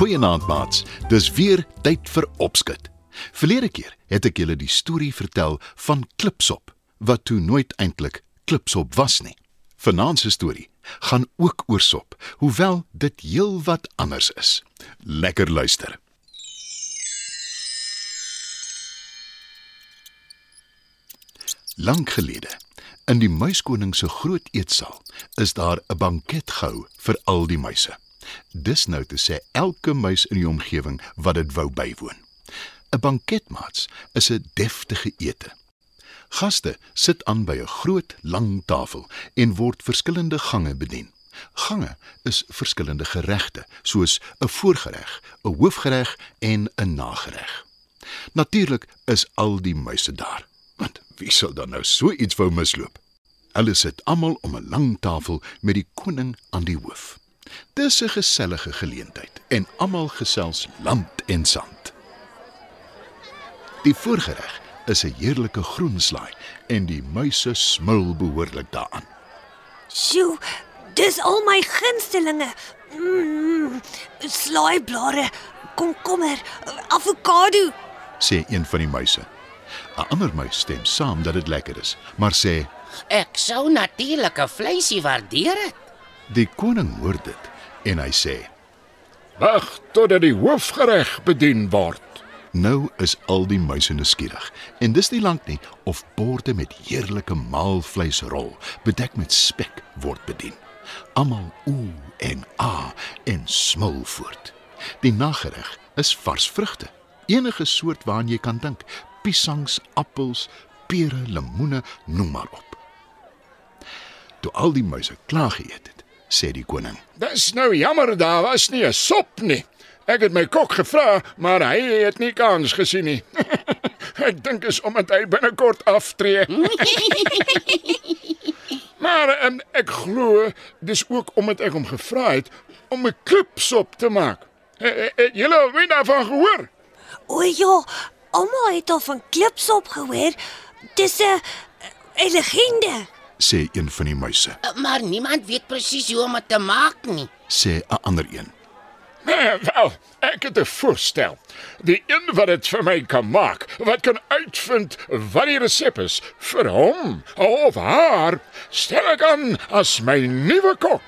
Goeienaand maats. Dis weer tyd vir opskud. Verlede keer het ek julle die storie vertel van Klipsop wat toe nooit eintlik Klipsop was nie. Vanaand se storie gaan ook oor sop, hoewel dit heelwat anders is. Lekker luister. Lank gelede, in die muiskoning se groot eetsaal, is daar 'n banket gehou vir al die muise. Dis nou te sê elke muis in die omgewing wat dit wou bywoon. 'n Banketmaats is 'n deftige ete. Gaste sit aan by 'n groot, lang tafel en word verskillende gange bedien. Gange is verskillende geregte, soos 'n voorgereg, 'n hoofgereg en 'n nagereg. Natuurlik is al die muise daar, want wie sou dan nou so iets wou misloop? Hulle sit almal om 'n lang tafel met die koning aan die hoof. Dis 'n gesellige geleentheid en almal gesels land en sand. Die voorgereg is 'n heerlike groenslaai en die muise smil behoorlik daaraan. Sjoe, dis al my gunstelinge. Mm, Slaaiblare, komkommer, avokado. sê een van die muise. 'n Ander muis stem saam dat dit lekker is, maar sê Ek sou natuurlik 'n vleisie waardeer het. die koning hoor dit en hy sê: Wag totdat die hoofgereg bedien word. "Nou is al die muise nuuskierig en dis nie lank nie of borde met heerlike maalvleisrol bedek met spek word bedien. Almal ooh en ah en smil voort. Die nagereg is vars vrugte, enige soort waaraan jy kan dink, piesangs, appels, pere, lemoene, noem maar op. Toe al die muise klaar geëet het, sê die koning: Dis nou jammer daar was nie 'n sop nie. Ek het my kok gevra, maar hy het nie kans gesien nie. ek dink is omdat hy binnekort aftree. maar en, ek glo dis ook omdat ek hom gevra het om 'n klipsop te maak. Het julle al weer daarvan gehoor? O ja, almal het al van klipsop gehoor. Dis 'n 'n legende. sê een van die muise. Maar niemand weet presies hoe om dit te maak nie. Sê 'n ander een. Nee, wel, ek het 'n voorstel. Die een wat dit vir my kan maak, wat kan uitvind wat die resep is vir hom of haar, stel ek aan as my nuwe kok.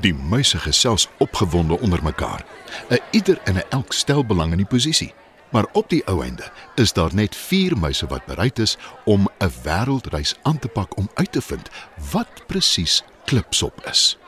Die muise gesels opgewonde onder mekaar. 'n Ieder in 'n elk stel belang in die posisie. Maar op die ou einde is daar net 4 muise wat bereid is om 'n wêreldreis aan te pak om uit te vind wat presies klipsop is.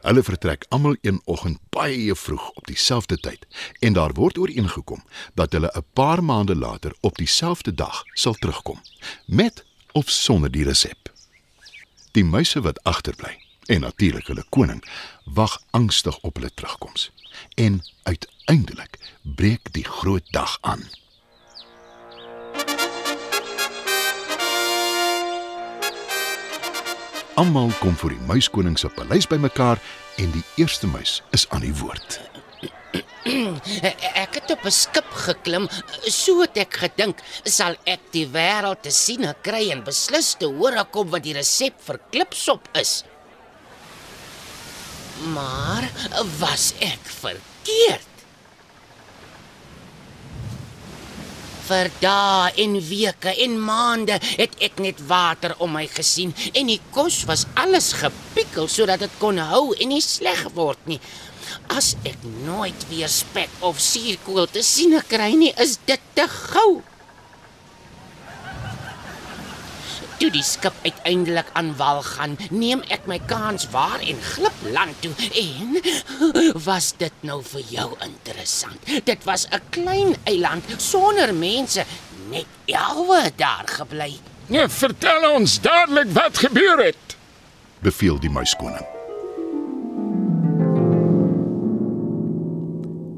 Hulle vertrek almal een oggend baie vroeg op dieselfde tyd en daar word ooreengekom dat hulle 'n paar maande later op dieselfde dag sal terugkom met of sonder die resep. Die muise wat agterbly en natuurlik hulle koning wag angstig op hulle terugkoms. En uiteindelik breek die groot dag aan. Almal kom voor die muiskoning se paleis bymekaar en die eerste muis is aan die woord. Ek het op 'n skip geklim, so het ek gedink, sal ek die wêreld te sien kry en beslis te hoor kom wat die resep vir klipsop is. Maar was ek verkeerd? Vir dae en weke en maande het ek net water om my gesien en die kos was alles gepikkel sodat dit kon hou en nie sleg word nie. As ek nooit weer spek of suurkool te sien kry nie, is dit te gou. Toe die skip uiteindelik aan wal gaan, neem ek my kans waar en glip land toe en was dit nou vir jou interessant. Dit was 'n klein eiland sonder mense, net elwe daar gebly. Nee, vertel ons dadelik wat gebeur het. Beveel die muiskoning.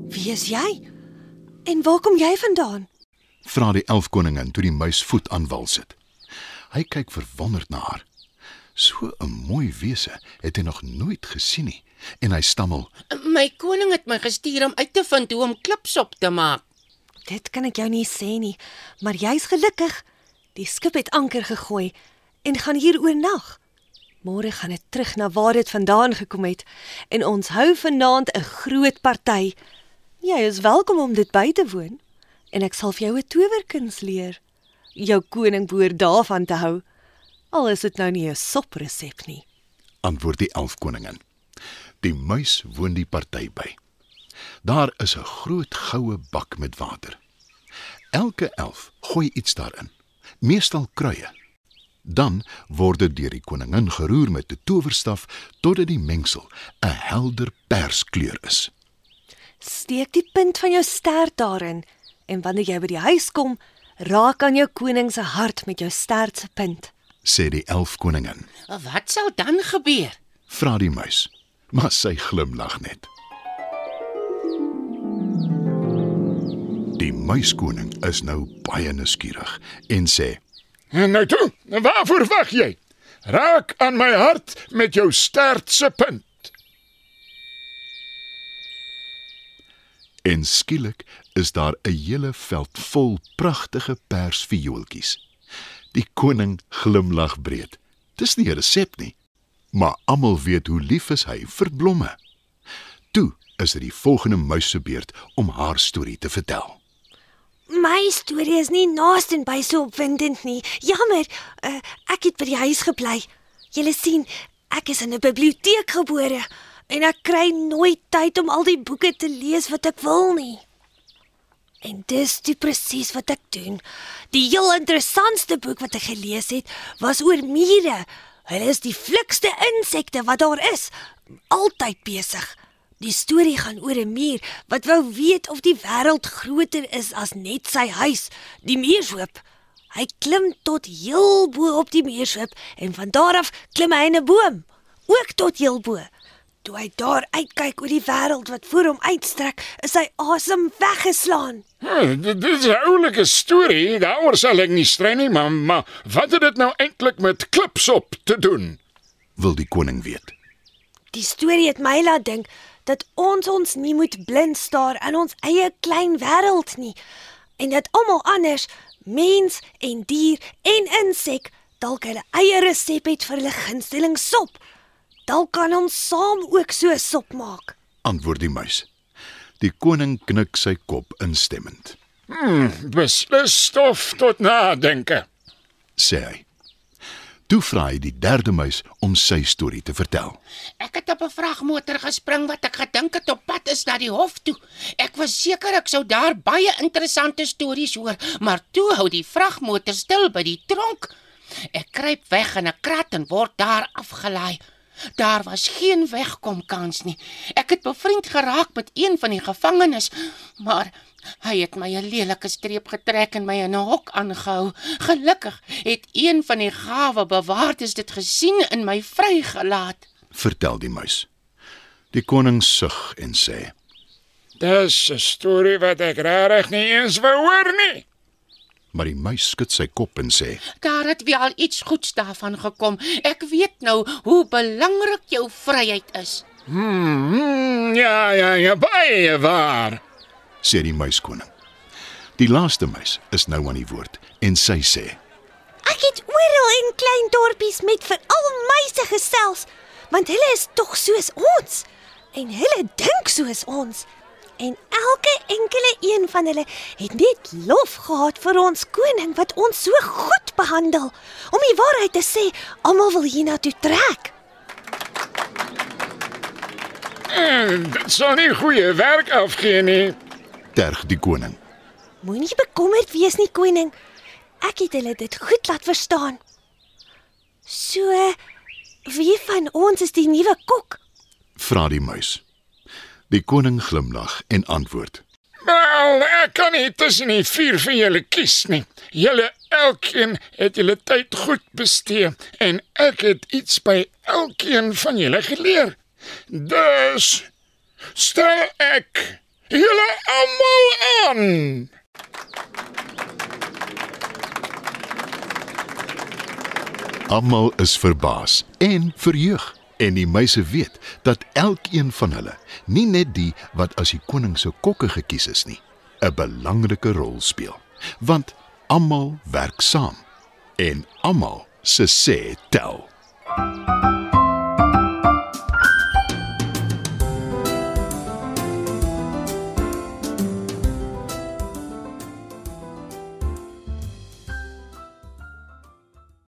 Wie is jy? En waar kom jy vandaan? Vra die elf koningin toe die muis voet aan wal sit. Hy kyk verwonderd na haar. So 'n mooi wese het hy nog nooit gesien nie en hy stammel: My koning het my gestuur om uit te vind hoe om klipsop te maak. Dit kan ek jou nie sê nie, maar jy's gelukkig. Die skip het anker gegooi en gaan hier oornag. Môre gaan dit terug na waar dit vandaan gekom het en ons hou vanaand 'n groot party. Jy is welkom om dit by te woon en ek sal vir jou 'n towerkuns leer. Jou koning behoort daarvan te hou. Al is dit nou nie 'n sopresep nie. antwoord die elf koningin. Die muis woon die party by. Daar is 'n groot goue bak met water. Elke elf gooi iets daarin, meestal kruie. Dan word dit deur die koningin geroer met 'n towerstaf totdat die mengsel 'n helder perskleur is. Steek die punt van jou stert daarin en wanneer jy by die huis kom, raak aan jou koning se hart met jou stert se punt. sê die elf koningin. Wat sal dan gebeur? Vra die muis, maar sy glimlag net. Die muiskoning is nou baie nuuskierig en sê: En nou toe, waarvoor wag jy? Raak aan my hart met jou stert se punt. En skielik is daar 'n hele veld vol pragtige persviooltjies. Die koning glimlag breed. Dis nie 'n resep nie, maar almal weet hoe lief is hy vir blomme. Toe is dit die volgende muis se beurt om haar storie te vertel. My storie is nie naaste by so opwindend nie. Jammer, uh, ek het by die huis gebly. Julle sien, ek is in 'n biblioteek gebore en ek kry nooit tyd om al die boeke te lees wat ek wil nie. En dis die presies wat ek doen. Die heel interessantste boek wat ek gelees het, was oor mure. Hulle is die flikste insekte wat daar is, altyd besig. Die storie gaan oor 'n muur wat wou weet of die wêreld groter is as net sy huis, die muurshoop. Hy klim tot heel bo op die muurshoop en van daar af klim hy in 'n boom, ook tot heel bo. Toe hy daar uitkyk oor die wêreld wat voor hom uitstrek, is hy asem weggeslaan. Hm, dit dit is 'n oulike storie, daaroor sal ek nie strei nie, maar, maar wat het dit nou eintlik met klipsop te doen? Wil die koning weet. Die storie het my laat dink dat ons ons nie moet blind staar in ons eie klein wêreld nie en dat almal anders, mens en dier en insek, dalk hulle eie resep het vir hulle gunsteling sop. Dalk kan ons saam ook so sop maak. Antwoord die muis. Die koning knik sy kop instemmend. Beslis stof tot nadenke. Sê hy. Toe vra hy die derde muis om sy storie te vertel. Ek het op 'n vragmotor gespring wat ek gedink het op pad is na die hof toe. Ek was seker ek sou daar baie interessante stories hoor, maar toe hou die vragmotor stil by die tronk. Ek kruip weg in 'n krat en word daar afgelaai. Daar was geen wegkomkans nie. Ek het bevriend geraak met een van die gevangenes, maar hy het my 'n lelike streep getrek en my in 'n hok aangehou. Gelukkig het een van die gawe bewaarders dit gesien en my vrygelaat. Vertel die muis. Die koning sug en sê: Dis 'n storie wat ek regtig nie eens wou hoor nie. Maar die muis skud sy kop en sê: Daar het weer al iets goeds daarvan gekom. Ek weet nou hoe belangrik jou vryheid is. Hmm, ja, ja, ja, baie waar. sê die muiskoning. Die laaste muis is nou aan die woord en sy sê: Ek het oral in klein dorpies met veral muise gesels, want hulle is tog soos ons en hulle dink soos ons. En elke enkele een van hulle het net lof gehad vir ons koning wat ons so goed behandel. Om die waarheid te sê, almal wil hiernatoe trek. En dit sal nie goeie werk afgee nie. Terg die koning. Moenie bekommerd wees nie, koning. Ek het hulle dit goed laat verstaan. So, wie van ons is die nuwe kok? Vra die muis. Die koning glimlag en antwoord: Wel, ek kan nie tussen die vier van julle kies nie. Julle elkeen het julle tyd goed bestee en ek het iets by elkeen van julle geleer. Dus stel ek julle almal aan. Almal is verbaas en verheug en die meise weet dat elkeen van hulle, nie net die wat as die koning se kokke gekies is nie, 'n belangrike rol speel. Want almal werk saam en almal se sê tel. Thank you